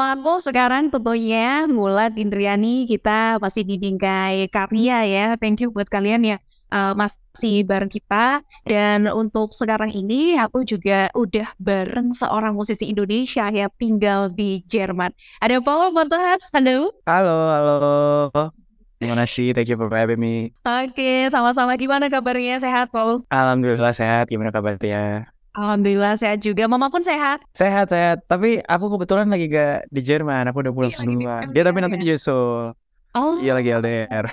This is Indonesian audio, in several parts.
sama aku sekarang tentunya Mulat Indriani kita masih di bingkai karya ya. Thank you buat kalian ya uh, masih bareng kita dan untuk sekarang ini aku juga udah bareng seorang musisi Indonesia ya tinggal di Jerman. Ada Paul Montohas, halo. Halo, halo. Gimana sih? Thank you for having me. Oke, sama-sama. Gimana kabarnya? Sehat, Paul? Alhamdulillah sehat. Gimana kabarnya? Alhamdulillah sehat juga. Mama pun sehat. Sehat, sehat. Tapi aku kebetulan lagi gak di Jerman. Aku udah pulang Iya, duluan. Dia tapi nanti ya? nyusul. Oh, Iya lagi LDR.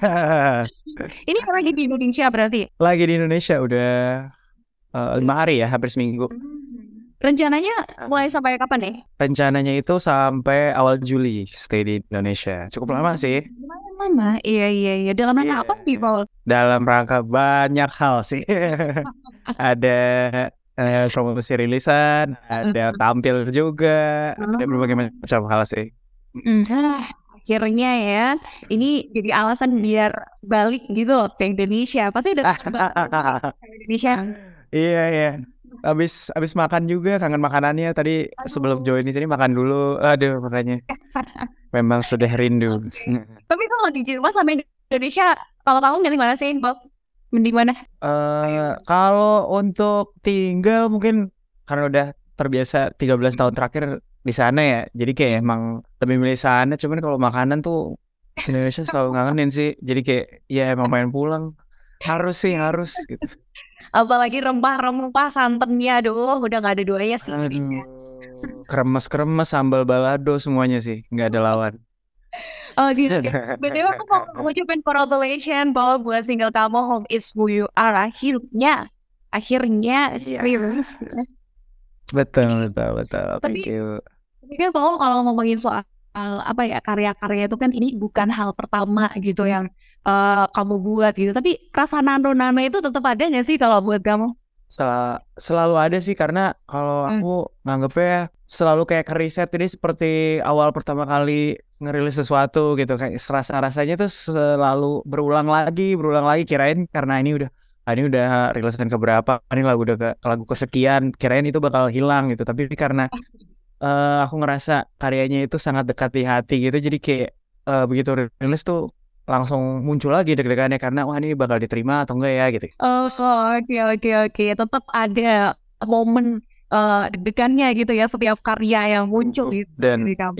ini kan lagi di Indonesia berarti? lagi di Indonesia udah lima hari ya, hampir seminggu. Rencananya mulai sampai kapan nih? Rencananya itu sampai awal Juli stay di Indonesia. Cukup lama sih. Lumayan lama. Iya, iya, iya. Dalam rangka Iya. apa nih, Paul? Dalam rangka banyak hal sih. ada eh, promosi rilisan, ada tampil juga, ada berbagai macam hal sih. Hmm, ah, akhirnya ya, ini jadi alasan biar balik gitu loh ke Indonesia. Pasti udah kangen banget ke Indonesia. Iya iya. Habis habis makan juga kangen makanannya tadi sebelum Aduh. join di sini makan dulu. Aduh makanya memang sudah rindu. Tapi kalau di Jerman sama Indonesia, kalau kamu milih mana sih, Bob? Mending mana? Eh kalau untuk tinggal mungkin karena udah terbiasa 13 tahun terakhir di sana ya. Jadi kayak emang lebih milih sana. Cuman kalau makanan tuh Indonesia selalu ngangenin sih. Jadi kayak ya emang pengen pulang. Harus sih harus gitu. Apalagi rempah-rempah santannya, aduh, udah gak ada duanya sih. Aduh. Kremes-kremes sambal balado semuanya sih nggak ada lawan. Oh gitu. BTW aku mau ngucapin congratulations bahwa buat single kamu Home Is Who You Are akhirnya akhirnya Iya. rilis. Betul betul betul. Tapi-. Tapi kan Paul kalau ngomongin soal apa ya karya-karya itu kan ini bukan hal pertama gitu yang eh, kamu buat gitu. Tapi rasa nano-nano itu tetap ada nggak sih kalau buat kamu? Sel- selalu ada sih karena kalau Hmm. aku nganggepnya selalu kayak keriset ini seperti awal pertama kali ngerilis sesuatu gitu kayak rasa rasanya tuh selalu berulang lagi berulang lagi. Kirain karena ini udah ah, ini udah rilisan keberapa ini lagu udah ke lagu kesekian kirain itu bakal hilang gitu. Tapi karena eh, aku ngerasa karyanya itu sangat dekat di hati gitu jadi kayak eh, begitu rilis tuh langsung muncul lagi deg-degannya karena wah ini bakal diterima atau enggak ya? gitu. Oh, oke oke oke. Tetap ada momen eh, deg-degannya gitu ya setiap karya yang muncul gitu dan dari kamu.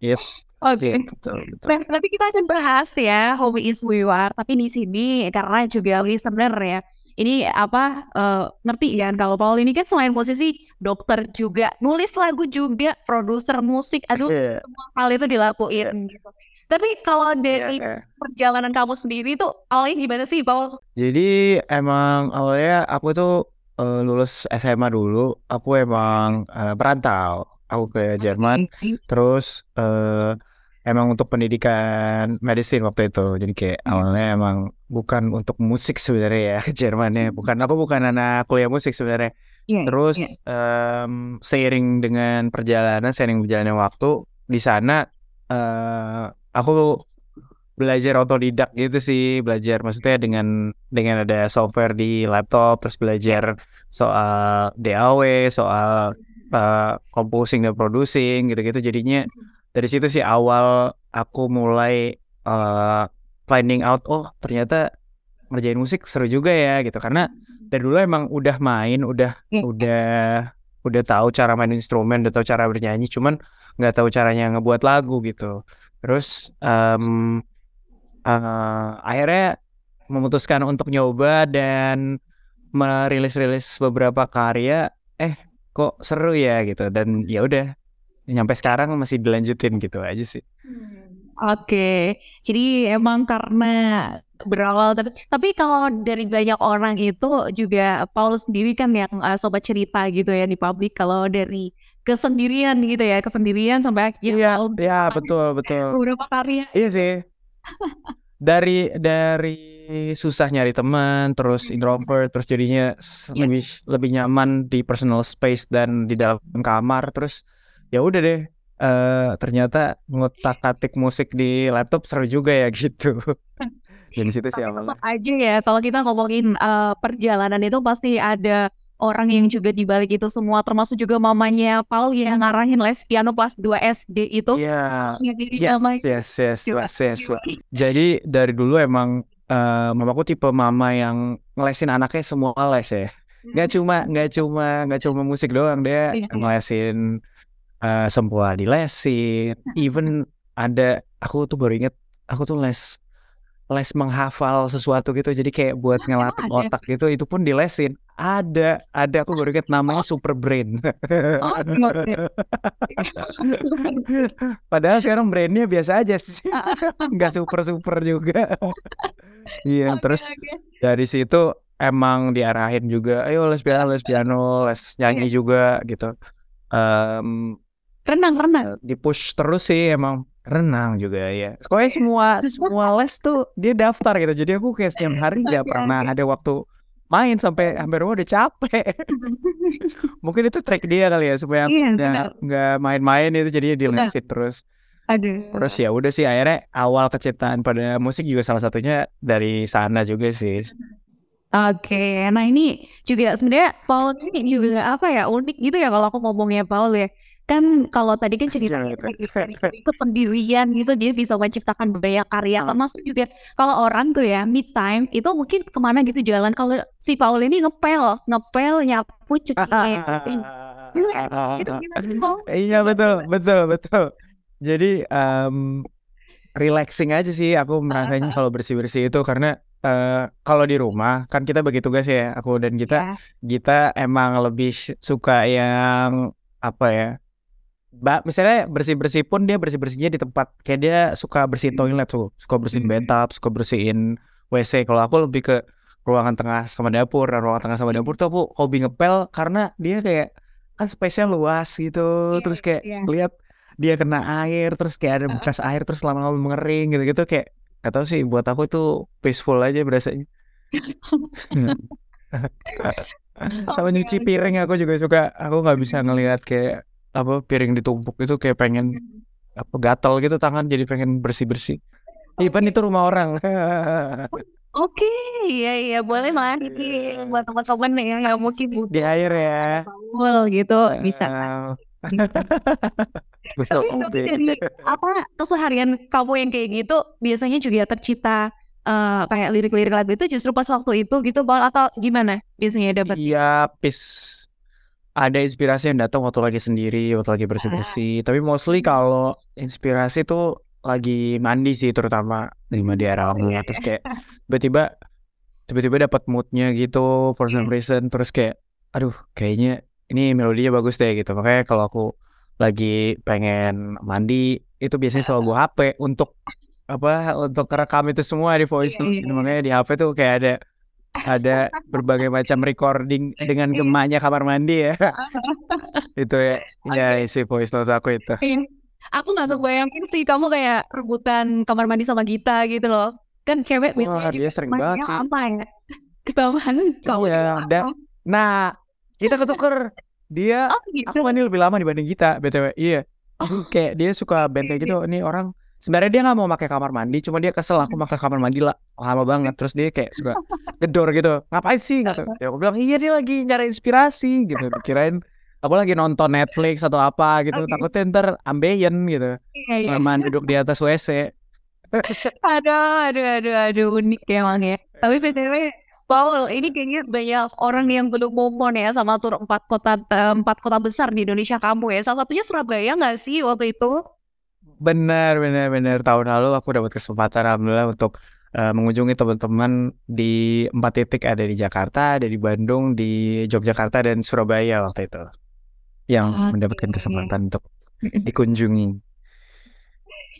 Iya yes Oke. iya betul betul Nah, nanti kita akan bahas ya Home is Who You Are. Tapi di sini karena juga listener ya. Ini apa eh, ngerti kan kalau Paul ini kan selain posisi dokter juga nulis lagu juga produser musik. Aduh Iya, semua hal itu dilakuin gitu. Tapi kalau dari iya. perjalanan kamu sendiri tuh awalnya gimana sih Paul? Jadi emang awalnya aku tuh eh, lulus SMA dulu, aku emang eh, merantau, aku ke Jerman, terus eh, emang untuk pendidikan medicine waktu itu, jadi kayak awalnya emang bukan untuk musik sebenarnya ya ke Jermannya, bukan aku bukan anak kuliah musik sebenarnya. Iya, Terus em, seiring dengan perjalanan, seiring berjalannya waktu di sana, eh aku belajar otodidak gitu sih, belajar maksudnya dengan dengan ada software di laptop, terus belajar soal DAW, soal eh, composing dan producing gitu-gitu. Jadinya dari situ sih awal aku mulai eh, finding out, oh ternyata ngerjain musik seru juga ya gitu. Karena dari dulu emang udah main, udah Iya. udah udah tahu cara main instrumen, udah tahu cara bernyanyi, cuman nggak tahu caranya ngebuat lagu gitu. Terus em, eh, akhirnya memutuskan untuk nyoba dan merilis-rilis beberapa karya. Eh, kok seru ya gitu. Dan ya udah, nyampe sekarang masih dilanjutin gitu aja sih. Oke, jadi emang karena berawal tapi tapi kalau dari banyak orang itu juga Paul sendiri kan yang uh, sobat cerita gitu ya di publik kalau dari kesendirian gitu ya kesendirian sampai akhirnya Iya, Paul ya betul betul. beberapa karya Iya sih. Dari dari susah nyari teman, terus introvert, terus jadinya Iya. lebih lebih nyaman di personal space dan di dalam kamar, terus ya udah deh. eh ternyata ngotak-atik musik di laptop seru juga ya gitu. Dari situ sih awalnya. aja ya kalau kita ngomongin uh, perjalanan itu pasti ada orang yang juga di balik itu semua termasuk juga mamanya Paul yang ngarahin les piano kelas 2 SD itu. Iya. jadi Yes, yes, yes, yes, yes. gila. Jadi dari dulu emang eh, mamaku tipe mama yang ngelesin anaknya semua les ya. Nggak cuma nggak cuma nggak cuma musik doang dia Iya, iya. ngelesin eh, semua dilesin. Even ada aku tuh baru inget aku tuh les les menghafal sesuatu gitu. Jadi kayak buat ngelatih ada? otak gitu itu pun dilesin. Ada, ada aku baru inget namanya Super Brain. Oh? Padahal sekarang brandnya biasa aja sih, nggak super super juga. Iya, Oke, terus oke. dari situ emang diarahin juga, ayo les piano, les piano, les nyanyi Iya. juga gitu. Em, renang renang. eh, di push terus sih emang renang juga ya. Pokoknya semua semua les tuh dia daftar gitu. Jadi aku kayak setiap hari nggak Oke, pernah ada waktu main sampai hampir udah capek. Mungkin itu trik dia kali ya supaya Iya, nggak main-main itu jadinya dilesin terus. Aduh. Terus ya udah sih akhirnya awal kecintaan pada musik juga salah satunya dari sana juga sih. Oke, nah ini juga sebenarnya Paul ini juga apa ya unik gitu ya kalau aku ngomongnya Paul ya. Kan kalau tadi kan cerita Jangan itu. pendirian gitu dia bisa menciptakan banyak karya termasuk juga kalau orang tuh ya mid time itu mungkin ke mana gitu jalan. Kalau si Paul ini ngepel ngepel nyapu cuci? Iya betul betul betul. Jadi em, relaxing aja sih aku merasanya kalau bersih bersih itu. Karena eh, kalau di rumah kan kita bagi tugas ya aku dan kita. Ya. kita emang lebih suka yang apa ya Mbak, misalnya bersih-bersih pun dia bersih-bersihnya di tempat kayak dia suka bersihin toilet tuh, suka bersihin Hmm. bathtub, suka bersihin WC. Kalau aku lebih ke ruangan tengah sama dapur, dan ruangan tengah sama dapur tuh aku hobi ngepel karena dia kayak kan space-nya luas gitu, Iya, terus kayak iya. lihat dia kena air, terus kayak ada bekas air, terus lama-lama mengering gitu-gitu kayak gak tau sih buat aku itu peaceful aja berasanya. Sama nyuci piring aku juga suka. Aku nggak bisa ngelihat kayak apa piring ditumpuk itu kayak pengen apa gatal gitu tangan jadi pengen bersih bersih. Even itu rumah orang. Oke, iya iya boleh ini buat teman-teman yang nggak mungkin butuh Di air ya. Paul gitu bisa kan. Betul. Tapi tapi dari apa keseharian kamu yang kayak gitu biasanya juga tercipta eh, kayak lirik-lirik lagu itu justru pas waktu itu gitu Paul atau gimana biasanya dapat? Iya, peace. Ada inspirasi yang datang waktu lagi sendiri, waktu lagi bersih-bersih. Tapi mostly kalau inspirasi tuh lagi mandi sih terutama di mandi air hangat terus kayak tiba-tiba tiba-tiba dapat moodnya gitu for some reason. Terus kayak aduh kayaknya ini melodinya bagus deh gitu. Makanya kalau aku lagi pengen mandi itu biasanya selalu gua HP untuk apa untuk rekam itu semua di voice Iya, notes iya, makanya di HP tuh kayak ada ada berbagai macam recording dengan gemanya kamar mandi ya itu ya ya isi voice note aku itu Iya. Aku nggak kebayangin sih kamu kayak rebutan kamar mandi sama Gita gitu loh. Kan cewek Wah, dia juga sering banget sih. apa ya? Ketahuan kamu Iya, apa? nah kita ketuker dia Oh gitu. aku mandi lebih lama dibanding kita btw iya kayak dia suka benteng gitu ini orang sebenarnya dia nggak mau pakai kamar mandi cuma dia kesel aku pakai kamar mandi lah lama banget terus dia kayak suka gedor gitu ngapain sih gitu ya aku bilang iya dia lagi nyari inspirasi gitu kirain aku lagi nonton Netflix atau apa gitu Oke. takutnya ntar ambeien gitu Iya, iya. duduk di atas WC Aduh, aduh, aduh, aduh, unik ya emang ya. Tapi btw, Paul, ini kayaknya banyak orang yang belum move on ya sama tur empat kota eh, empat kota besar di Indonesia kamu ya. Salah satunya Surabaya nggak sih waktu itu? Benar, benar, benar. Tahun lalu aku dapat kesempatan alhamdulillah untuk eh, mengunjungi teman-teman di empat titik ada di Jakarta, ada di Bandung, di Yogyakarta dan Surabaya waktu itu yang Oke. mendapatkan kesempatan untuk dikunjungi.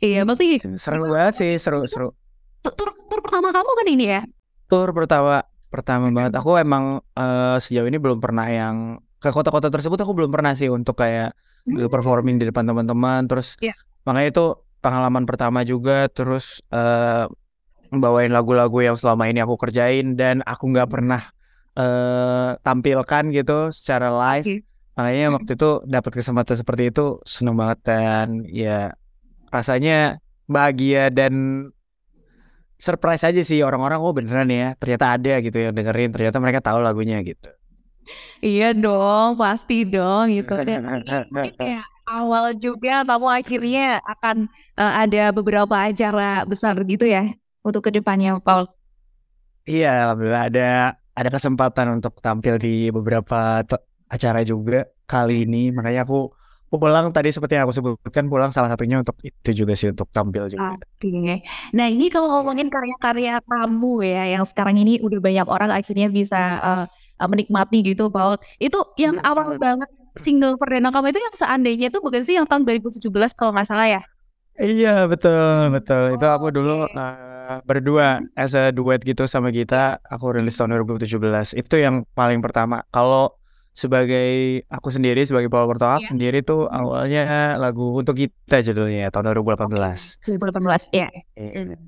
Iya, pasti Seru banget sih, seru, seru. tur, tur, tur pertama kamu kan ini ya? Tur pertama, pertama banget. Aku emang eh, sejauh ini belum pernah yang ke kota-kota tersebut aku belum pernah sih untuk kayak Hmm. performing di depan teman-teman. Terus Iya. Makanya itu pengalaman pertama juga. Terus eh bawain lagu-lagu yang selama ini aku kerjain dan aku nggak pernah eh tampilkan gitu secara live. Oke. Makanya Hmm. waktu itu dapat kesempatan seperti itu seneng banget dan ya rasanya bahagia dan surprise aja sih orang-orang oh beneran ya ternyata ada gitu yang dengerin ternyata mereka tahu lagunya gitu. Iya dong, pasti dong gitu. Kayak awal juga kamu akhirnya akan uh, ada beberapa acara besar gitu ya untuk ke depannya, Paul. Iya, alhamdulillah ada ada kesempatan untuk tampil di beberapa acara juga kali ini. Makanya aku pulang tadi seperti yang aku sebutkan pulang salah satunya untuk itu juga sih untuk tampil juga. Oke. Okay. Nah ini kalau ngomongin karya-karya kamu ya yang sekarang ini udah banyak orang akhirnya bisa uh, menikmati gitu Paul. Itu yang iya, awal banget single perdana kamu itu yang seandainya itu bukan sih yang tahun 2017 kalau nggak salah ya? Iya betul betul. Itu aku dulu uh, berdua as a duet gitu sama kita. Aku rilis tahun 2017. Itu yang paling pertama. Kalau sebagai aku sendiri sebagai Paul Bertoak yeah. sendiri tuh awalnya lagu untuk kita judulnya tahun 2018. 2018 ya. Yeah.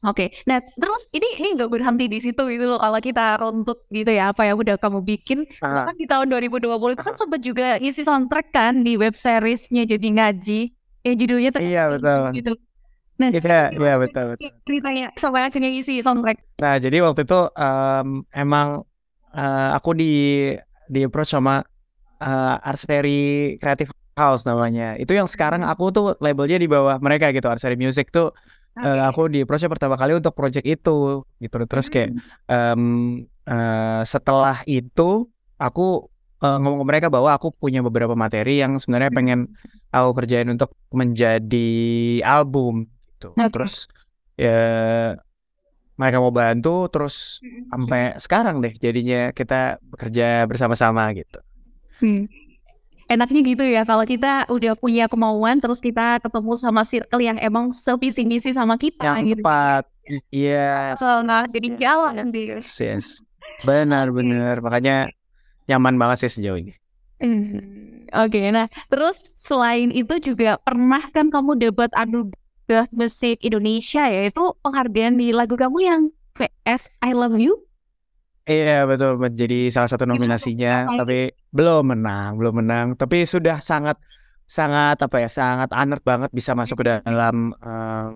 Oke, okay. nah terus ini ini nggak berhenti di situ gitu loh kalau kita runtut gitu ya apa yang udah kamu bikin ah. kan di tahun 2020 itu kan sempat juga isi soundtrack kan di web seriesnya jadi ngaji yang judulnya iya betul gitu. Nah, iya, iya betul betul. Ceritanya sampai akhirnya isi soundtrack. Nah, jadi waktu itu um, emang uh, aku di di approach sama uh, Arseri Creative House namanya. Itu yang sekarang hmm. aku tuh labelnya di bawah mereka gitu. Arseri Music tuh okay. uh, aku di approach pertama kali untuk project itu gitu. Terus kayak um, uh, setelah itu aku uh, ngomong ke mereka bahwa aku punya beberapa materi yang sebenarnya pengen aku kerjain untuk menjadi album gitu. Okay. Terus ya mereka mau bantu terus sampai sekarang deh jadinya kita bekerja bersama-sama gitu. Hmm. Enaknya gitu ya kalau kita udah punya kemauan terus kita ketemu sama circle yang emang sevisi misi sama kita yang gitu. tepat. Iya. Yes. So, nah jadi jalan yes, yes. Benar benar makanya nyaman banget sih sejauh ini. Hmm. Oke, okay, nah terus selain itu juga pernah kan kamu anugerah ke musik Indonesia ya itu penghargaan di lagu kamu yang VS I Love You Iya betul menjadi salah satu nominasinya ya, tapi belum menang belum menang tapi sudah sangat sangat apa ya sangat honored banget bisa masuk ke dalam um,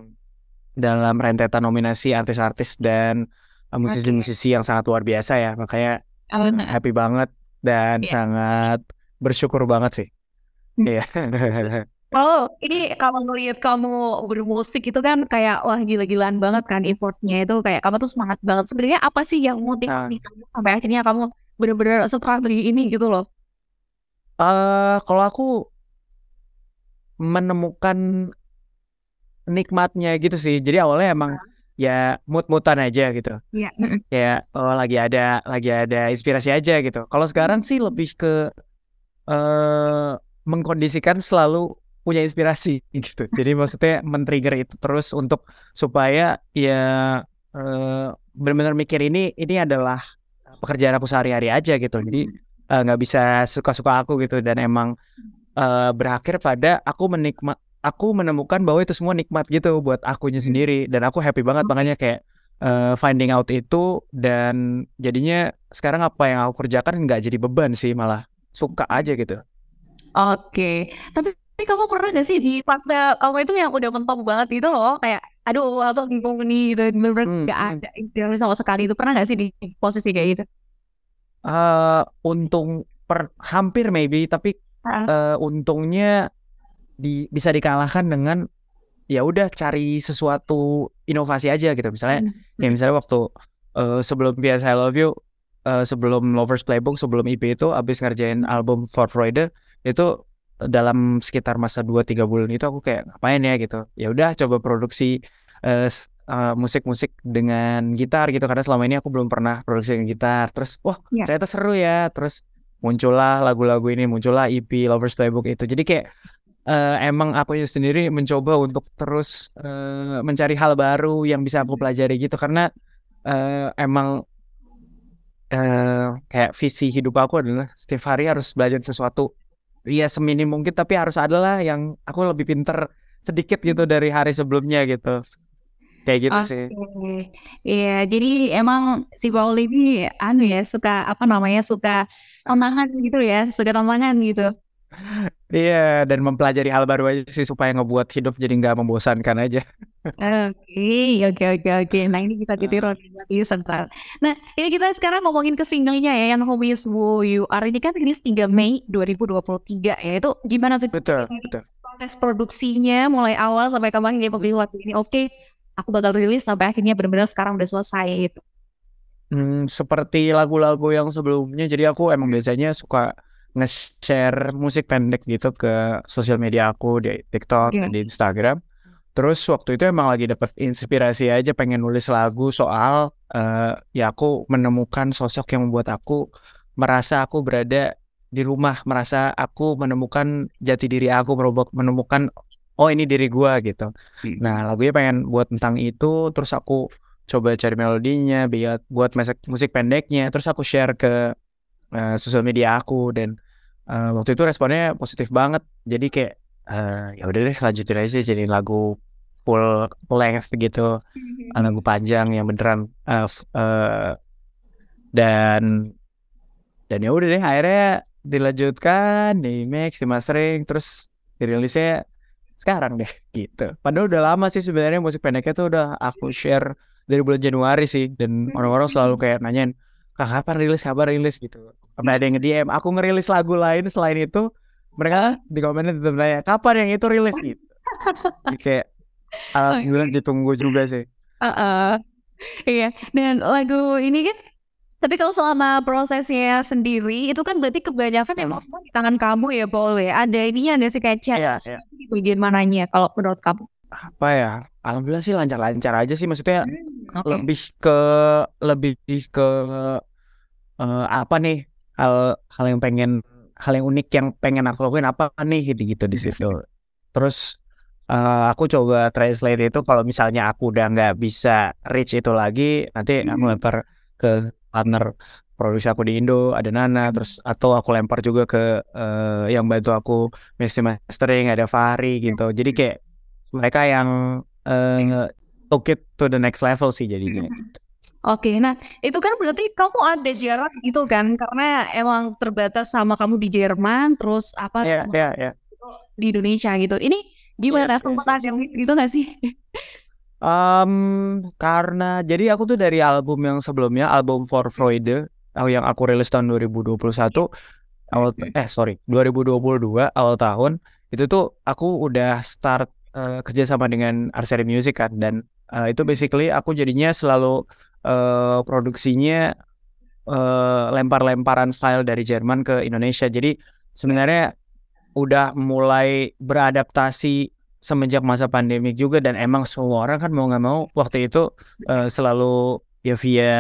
dalam rentetan nominasi artis-artis dan musisi-musisi yang sangat luar biasa ya makanya uh, happy banget dan yeah. sangat bersyukur banget sih. Hmm. Iya. yeah. Oh, ini kalau ngelihat kamu bermusik itu kan kayak wah gila-gilaan banget kan effortnya itu kayak kamu tuh semangat banget. Sebenarnya apa sih yang motivasi nah. kamu sampai akhirnya kamu benar-benar strategi ini gitu loh? Uh, kalau aku menemukan nikmatnya gitu sih. Jadi awalnya emang uh. ya mood-moodan aja gitu. Iya. Kayak oh lagi ada lagi ada inspirasi aja gitu. Kalau sekarang sih lebih ke uh, mengkondisikan selalu punya inspirasi gitu. Jadi maksudnya men-trigger itu terus untuk supaya ya uh, benar-benar mikir ini ini adalah pekerjaan aku sehari-hari aja gitu. Jadi eh, nggak uh, bisa suka-suka aku gitu. Dan emang uh, berakhir pada aku menikmat aku menemukan bahwa itu semua nikmat gitu buat akunya sendiri. Dan aku happy banget makanya kayak uh, finding out itu dan jadinya sekarang apa yang aku kerjakan nggak jadi beban sih malah suka aja gitu. Oke, tapi tapi kamu pernah gak sih di fase kamu itu yang udah mentok banget gitu loh? Kayak aduh atau bingung nih dan bener-bener hmm, gak hmm. ada inspirasi sama sekali itu pernah gak sih di posisi kayak gitu? Uh, untung per hampir maybe tapi uh. Uh, untungnya di bisa dikalahkan dengan ya udah cari sesuatu inovasi aja gitu misalnya hmm. ya misalnya waktu uh, sebelum biasa I Love You uh, sebelum Lovers Playbook sebelum IP itu abis ngerjain album For Freude itu dalam sekitar masa 2-3 bulan itu aku kayak ngapain ya? gitu. Ya udah coba produksi uh, uh, musik-musik dengan gitar gitu. Karena selama ini aku belum pernah produksi dengan gitar. Terus wah yeah. ternyata seru ya. Terus muncullah lagu-lagu ini muncullah EP Lovers Playbook itu. Jadi kayak uh, emang aku sendiri mencoba untuk terus uh, mencari hal baru yang bisa aku pelajari gitu. Karena uh, emang uh, kayak visi hidup aku adalah setiap hari harus belajar sesuatu Iya seminim mungkin tapi harus ada lah yang aku lebih pinter sedikit gitu dari hari sebelumnya gitu. Kayak gitu okay. sih. Iya, jadi emang si Paul ini anu ya suka apa namanya suka tantangan gitu ya, suka tantangan gitu. Iya, dan mempelajari hal baru aja sih supaya ngebuat hidup jadi nggak membosankan aja. Oke, oke, oke, oke. Nah ini kita ditiru lagi sebentar. Nah ini kita sekarang ngomongin ke singlenya ya yang Home Is Who You Are ini kan rilis 3 Mei 2023 ya itu gimana tuh? Betul, betul. Proses produksinya mulai awal sampai kemarin dia waktu ini oke aku bakal rilis sampai akhirnya benar-benar sekarang udah selesai gitu. Hmm, seperti lagu-lagu yang sebelumnya, jadi aku emang biasanya suka nge-share musik pendek gitu ke sosial media aku di TikTok dan di Instagram. Terus waktu itu emang lagi dapet inspirasi aja pengen nulis lagu soal eh, ya aku menemukan sosok yang membuat aku merasa aku berada di rumah, merasa aku menemukan jati diri aku, merubah- menemukan oh ini diri gua gitu. Nah lagunya pengen buat tentang itu, terus aku coba cari melodinya, buat buat musik musik pendeknya, terus aku share ke eh, sosial media aku dan eh, waktu itu responnya positif banget. Jadi kayak eh, ya udah deh lanjutin aja jadi lagu full length gitu, eh, lagu panjang yang beneran f- eh, dan dan ya udah deh akhirnya dilanjutkan di mix, di mastering, terus dirilisnya sekarang deh gitu. Padahal udah lama sih sebenarnya musik pendeknya tuh udah aku share dari bulan Januari sih dan orang-orang selalu kayak nanyain Kak kapan rilis kapan rilis gitu. Sampai ada yang nge-DM aku ngerilis lagu lain selain itu mereka di komennya tetap nanya kapan yang itu rilis gitu. Kayak alhamdulillah ditunggu juga sih. Heeh. Iya, dan lagu ini kan tapi kalau selama prosesnya sendiri itu kan berarti kebanyakan emang semua di tangan kamu ya Paul ya. Ada ininya nggak sih kayak chat Iya, iya. di bagian mananya kalau menurut kamu? Apa ya? Alhamdulillah sih lancar-lancar aja sih maksudnya Oke. lebih ke lebih ke eh, apa nih hal hal yang pengen hal yang unik yang pengen aku lakuin apa nih gitu gitu di situ. Terus eh, aku coba translate itu kalau misalnya aku udah nggak bisa reach itu lagi nanti aku lempar ke partner produksi aku di Indo ada Nana terus atau aku lempar juga ke eh, yang bantu aku mastering ada Fahri gitu. Jadi kayak mereka yang eh, took it to the next level sih jadinya Oke, nah itu kan berarti kamu ada jarak gitu kan karena emang terbatas sama kamu di Jerman terus apa sama ya ya di Indonesia gitu. Ini gimana Yes, yes, sempat yes. ada miss gitu nggak sih? Em, karena jadi aku tuh dari album yang sebelumnya album For Freude yang aku rilis tahun 2021 awal eh sorry 2022 awal tahun itu tuh aku udah start eh, kerja sama dengan Arseri Music kan dan eh, itu basically aku jadinya selalu eh, produksinya eh, lempar-lemparan style dari Jerman ke Indonesia. Jadi sebenarnya udah mulai beradaptasi semenjak masa pandemik juga dan emang semua orang kan mau nggak mau waktu itu eh, selalu ya via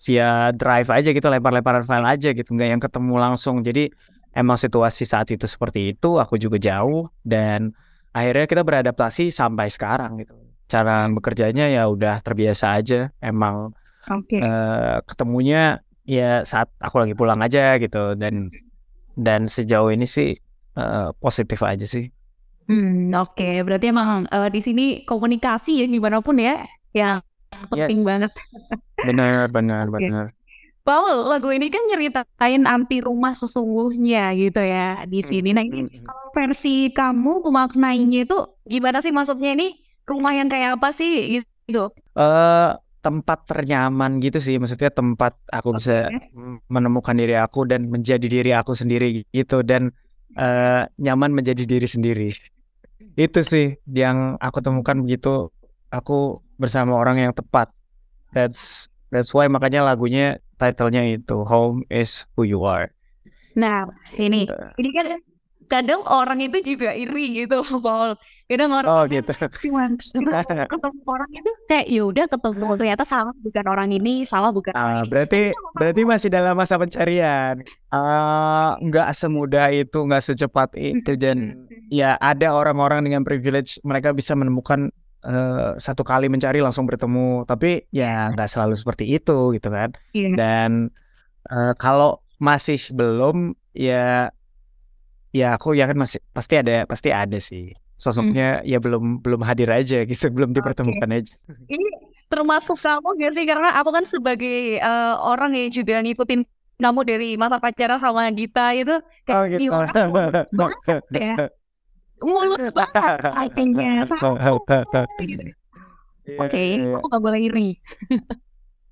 via drive aja gitu lempar-lemparan file aja gitu nggak yang ketemu langsung. Jadi emang situasi saat itu seperti itu aku juga jauh dan akhirnya kita beradaptasi sampai sekarang gitu cara bekerjanya ya udah terbiasa aja emang Oke. eh, ketemunya ya saat aku lagi pulang aja gitu dan dan sejauh ini sih eh, positif aja sih Hmm, oke. Berarti emang eh, di sini komunikasi ya gimana pun ya yang penting Yes. banget. benar benar Oke. benar Paul, lagu ini kan nyeritain anti rumah sesungguhnya gitu ya di sini. Nah ini kalau versi kamu pemaknainya itu gimana sih maksudnya ini rumah yang kayak apa sih gitu? eh tempat ternyaman gitu sih maksudnya tempat aku bisa Oke. menemukan diri aku dan menjadi diri aku sendiri gitu dan eh, nyaman menjadi diri sendiri itu sih yang aku temukan begitu aku bersama orang yang tepat that's that's why makanya lagunya titlenya itu home is who you are Nah ini Gitu. ini kan kadang orang itu juga iri gitu Paul. Kadang orang oh gitu cuman ketemu orang itu kayak ya udah ketemu ternyata salah bukan orang ini salah bukan orang Ah, ini. berarti berarti masih dalam masa pencarian. Ah, nggak semudah itu, nggak secepat itu dan ya ada orang-orang dengan privilege mereka bisa menemukan eh, satu kali mencari langsung bertemu. Tapi ya nggak selalu seperti itu gitu kan. Iya. Dan eh, kalau masih belum ya ya aku yakin masih pasti ada pasti ada sih. Sosoknya ya belum belum hadir aja gitu, belum dipertemukan aja. Ini termasuk kamu gak sih karena aku kan sebagai eh, orang yang juga ngikutin kamu dari masa pacaran sama Dita itu kayak Oh "Ih, gitu. banget ya mulus banget. Iya, Oke, iya. aku gak boleh iri.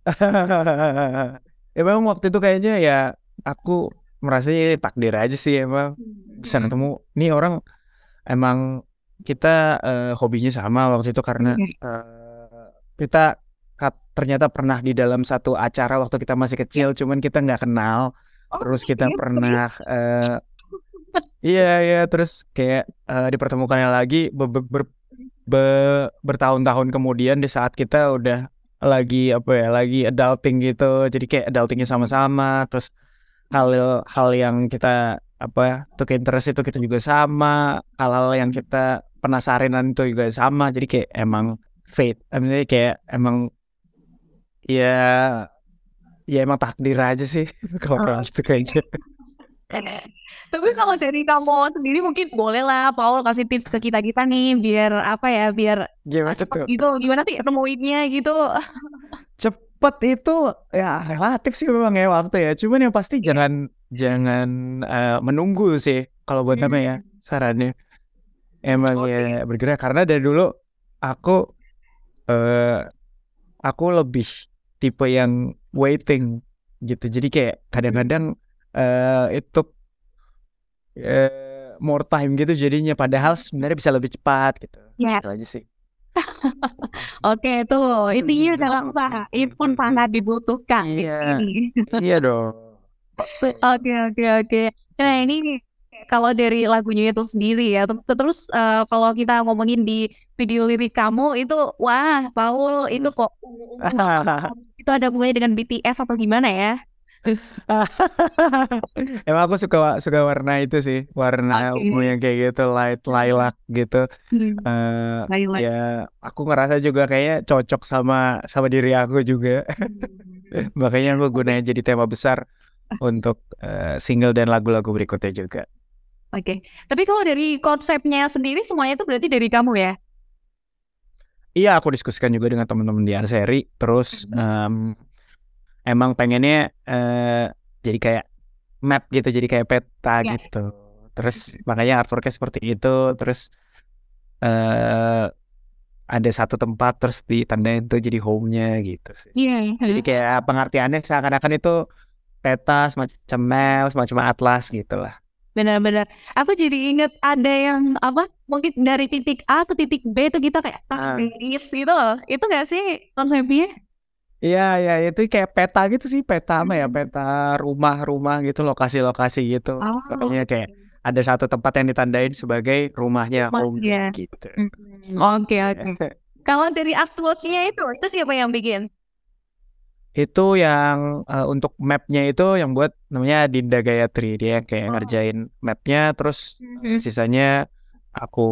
Ya memang waktu itu kayaknya ya aku merasa ya takdir aja sih emang. Bisa ketemu. Nih orang emang kita eh, hobinya sama waktu itu karena eh, kita kat- ternyata pernah di dalam satu acara waktu kita masih kecil, cuman kita nggak kenal. Oh, Terus kita pernah eh, iya iya. Terus kayak eh, dipertemukannya lagi be- be- ber- be- bertahun-tahun kemudian di saat kita udah lagi apa ya lagi adulting gitu. Jadi kayak adultingnya sama-sama. Terus hal hal yang kita apa tuh interest itu kita juga sama hal-hal yang kita penasarinan itu juga sama jadi kayak emang fate I mean, kayak emang ya ya emang takdir aja sih kalau Oh. kayak gitu kayaknya Tapi kalau dari kamu sendiri mungkin boleh lah Paul kasih tips ke kita kita nih biar apa ya biar gimana tuh gitu gimana sih nemuinnya gitu. Cepet itu ya relatif sih memang ya waktu ya. Cuman yang pasti jangan jangan eh, menunggu sih kalau buat apa ya sarannya. Emang ya bergerak. Karena dari dulu aku eh aku lebih tipe yang waiting gitu. Jadi kayak kadang-kadang eh itu eh more time gitu jadinya. Padahal sebenarnya bisa lebih cepat gitu. Yes. Itu aja sih Oke tuh intinya jangan lupa ini pun sangat dibutuhkan di Iya. sini. iya dong Oke oke oke. Nah ini kalau dari lagunya itu sendiri ya, ter- terus eh, kalau kita ngomongin di video lirik kamu itu, wah Paul itu kok itu ada hubungannya dengan BTS atau gimana ya? Emang aku suka suka warna itu sih, warna ungu yang kayak gitu, light lilac gitu. Eh Lilac. ya aku ngerasa juga kayaknya cocok sama sama diri aku juga. Makanya aku gunain jadi tema besar untuk eh, single dan lagu-lagu berikutnya juga. Oke, tapi kalau dari konsepnya sendiri semuanya itu berarti dari kamu ya? Iya, aku diskusikan juga dengan teman-teman di Arseri. Terus em, emang pengennya eh, jadi kayak map gitu, jadi kayak peta Ya. gitu. Terus makanya artworknya seperti itu. Terus eh ada satu tempat terus ditandain tuh jadi home-nya gitu sih. Iya. Jadi kayak pengertiannya seakan-akan itu peta semacam map, semacam atlas gitu lah. Benar-benar. Aku jadi inget ada yang apa? Mungkin dari titik A ke titik B itu kita kayak Ah. garis gitu loh. Itu gak sih konsepnya? Iya, iya, itu kayak peta gitu sih, peta apa ya, Hmm. peta rumah-rumah gitu, lokasi-lokasi gitu. Oh. Pokoknya kayak ada satu tempat yang ditandain sebagai rumahnya Rumah, home iya. gitu. Hmm, Oke oke. Kalau dari artworknya itu, itu siapa yang bikin? Itu yang eh, untuk mapnya itu yang buat namanya Dinda Gayatri, dia kayak Oh. ngerjain mapnya, terus Mhm. sisanya aku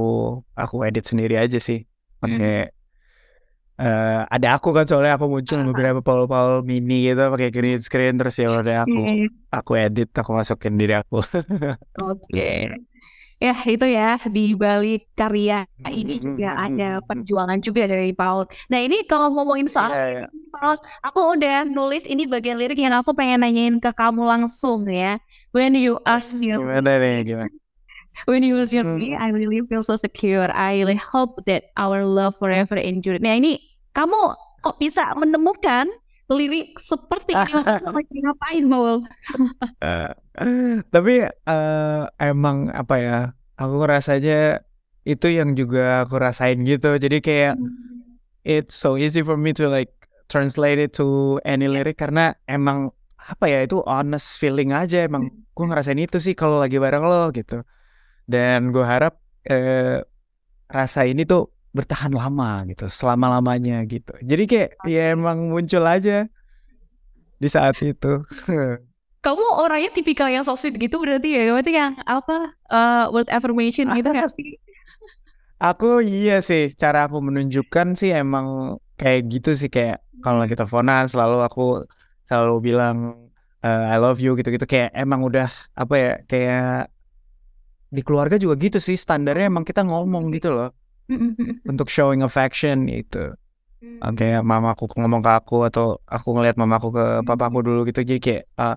aku edit sendiri aja sih. Pakai eh, ada aku kan soalnya aku muncul Ah. beberapa Paul-Paul mini gitu pakai green screen terus ya udah aku Iya. aku edit aku masukin diri aku. Oke. Ya itu ya di balik karya ini juga ada perjuangan juga dari Paul. Nah ini kalau ngomongin soal Iya, iya. Paul, aku udah nulis ini bagian lirik yang aku pengen nanyain ke kamu langsung ya. When you ask me, Gimana nih gimana? When you ask Hmm. me, I really feel so secure. I really hope that our love forever endure. Nah ini kamu kok bisa menemukan lirik seperti ini? Lagi ngapain, Paul? Tapi eh, emang apa ya? Aku ngerasanya itu yang juga aku rasain gitu. Jadi kayak it's so easy for me to like translate it to any lyric karena emang apa ya itu honest feeling aja emang gue ngerasain itu sih kalau lagi bareng lo gitu. Dan gue harap eh, rasa ini tuh bertahan lama gitu, selama-lamanya gitu. Jadi kayak ya emang muncul aja di saat itu. Kamu orangnya tipikal yang so sweet gitu berarti ya? Berarti yang apa eh, word affirmation gitu sih? Aku iya sih, cara aku menunjukkan sih emang kayak gitu sih kayak kalau lagi teleponan selalu aku selalu bilang eh, I love you gitu-gitu kayak emang udah apa ya kayak di keluarga juga gitu sih standarnya emang kita ngomong gitu loh untuk showing affection gitu. Kayak mamaku ngomong ke aku atau aku ngeliat mamaku ke papaku dulu gitu jadi kayak ah,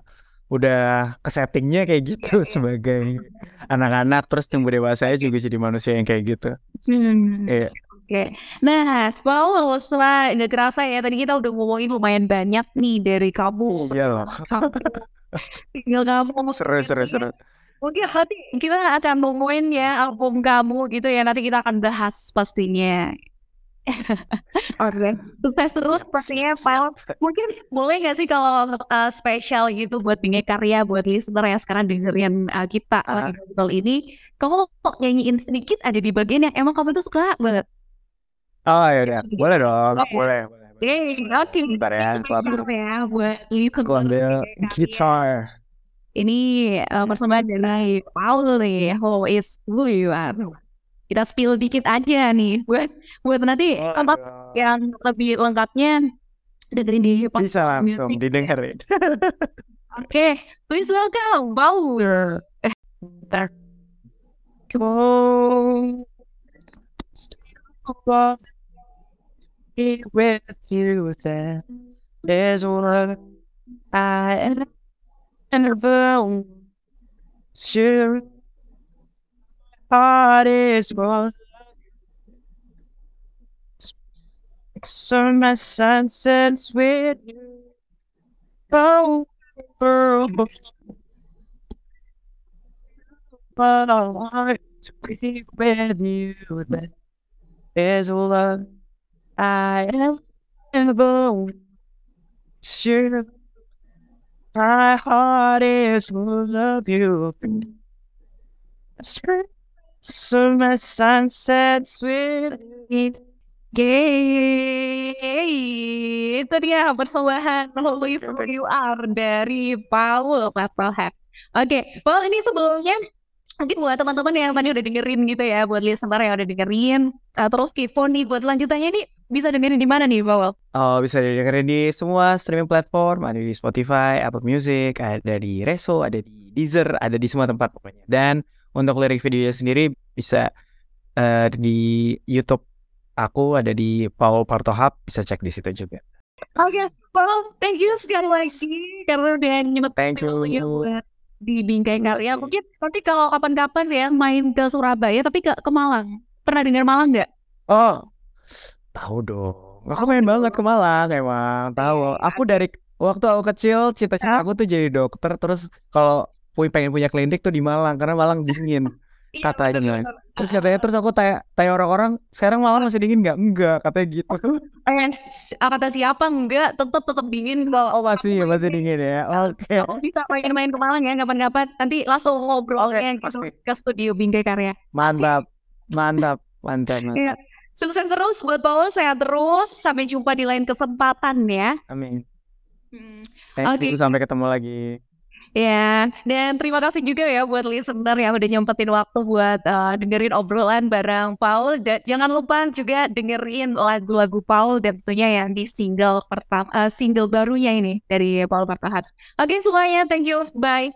udah kesettingnya kayak gitu sebagai anak-anak terus tumbuh dewasa juga jadi manusia yang kayak gitu. Hmm. Iya. Oke. Nah, Paul, setelah nggak kerasa ya, tadi kita udah ngomongin lumayan banyak nih dari kamu. Iya loh. Tinggal kamu. Seru seru seru. Mungkin nanti kita akan ngomongin ya album kamu gitu ya. Nanti kita akan bahas pastinya. Oke, sukses terus pastinya Paul. Mungkin boleh nggak sih kalau uh, spesial gitu buat bikin karya buat listener yang sekarang dengerin uh, kita lagi ngobrol ini, kamu kok nyanyiin sedikit ada di bagian yang emang kamu tuh suka banget. Oh ya udah, boleh dong, Oke. boleh. boleh. Oke, oke. Bentar ya, aku ambil, ya buat aku ambil gitar. Ini uh, persembahan dari Paul nih, How is who you are. Kita spill dikit aja nih buat buat nanti tempat Waduh. yang lebih lengkapnya dengerin di podcast Bisa langsung music. didengerin. Oke, please welcome Paul. Eh, bentar. Go with you that is what I ever sure heart is what so my sunsets with you oh, oh. But I want to be with you. That is love I am ever sure. My heart is full of you. So my sunsets with you. Yeay, itu dia persembahan is who you are dari Paul Purple. Oke, Paul ini sebelumnya mungkin buat teman-teman yang tadi udah dengerin gitu ya, buat listener yang udah dengerin, uh, terus kepo nih buat lanjutannya ini bisa dengerin di mana nih, Paul? Oh, bisa didengerin di semua streaming platform, ada di Spotify, Apple Music, ada di Reso, ada di Deezer, ada di semua tempat pokoknya. Dan untuk lirik videonya sendiri bisa eh, di YouTube aku ada di Paul Partohap, bisa cek di situ juga. Oke, Paul, thank you sekali lagi karena udah nyempetin Thank you. waktunya buat di Bingkai Karya. Mungkin nanti kalau kapan-kapan ya main ke Surabaya, tapi ke, ke Malang. Pernah dengar Malang nggak? Oh, tahu dong. Aku main banget ke Malang emang, tahu. Aku dari waktu aku kecil cita-cita aku tuh jadi dokter, terus kalau pengen punya klinik tuh di Malang karena Malang dingin. Iya, Katanya. Terus katanya terus aku tanya tanya orang-orang sekarang Malang masih dingin nggak? Enggak, katanya gitu. Eh, kata siapa enggak, tetap tetap dingin kalau Oh masih masih dingin ya. Oke. Kamu bisa main-main ke Malang ya kapan-kapan. Nanti langsung ngobrolnya Oke, gitu pasti. ke studio Bingkai Karya. Mantap. Mantap. Mantap. mantap. Iya. Sukses terus buat Paul, sehat terus. Sampai jumpa di lain kesempatan ya. Amin. Hmm. Thank Oke. you sampai ketemu lagi. Ya, dan terima kasih juga ya buat listener yang udah nyempetin waktu buat uh, dengerin obrolan bareng Paul. Dan jangan lupa juga dengerin lagu-lagu Paul dan tentunya yang di single pertama, uh, single barunya ini dari Paul Partahat. Oke semuanya, thank you, bye.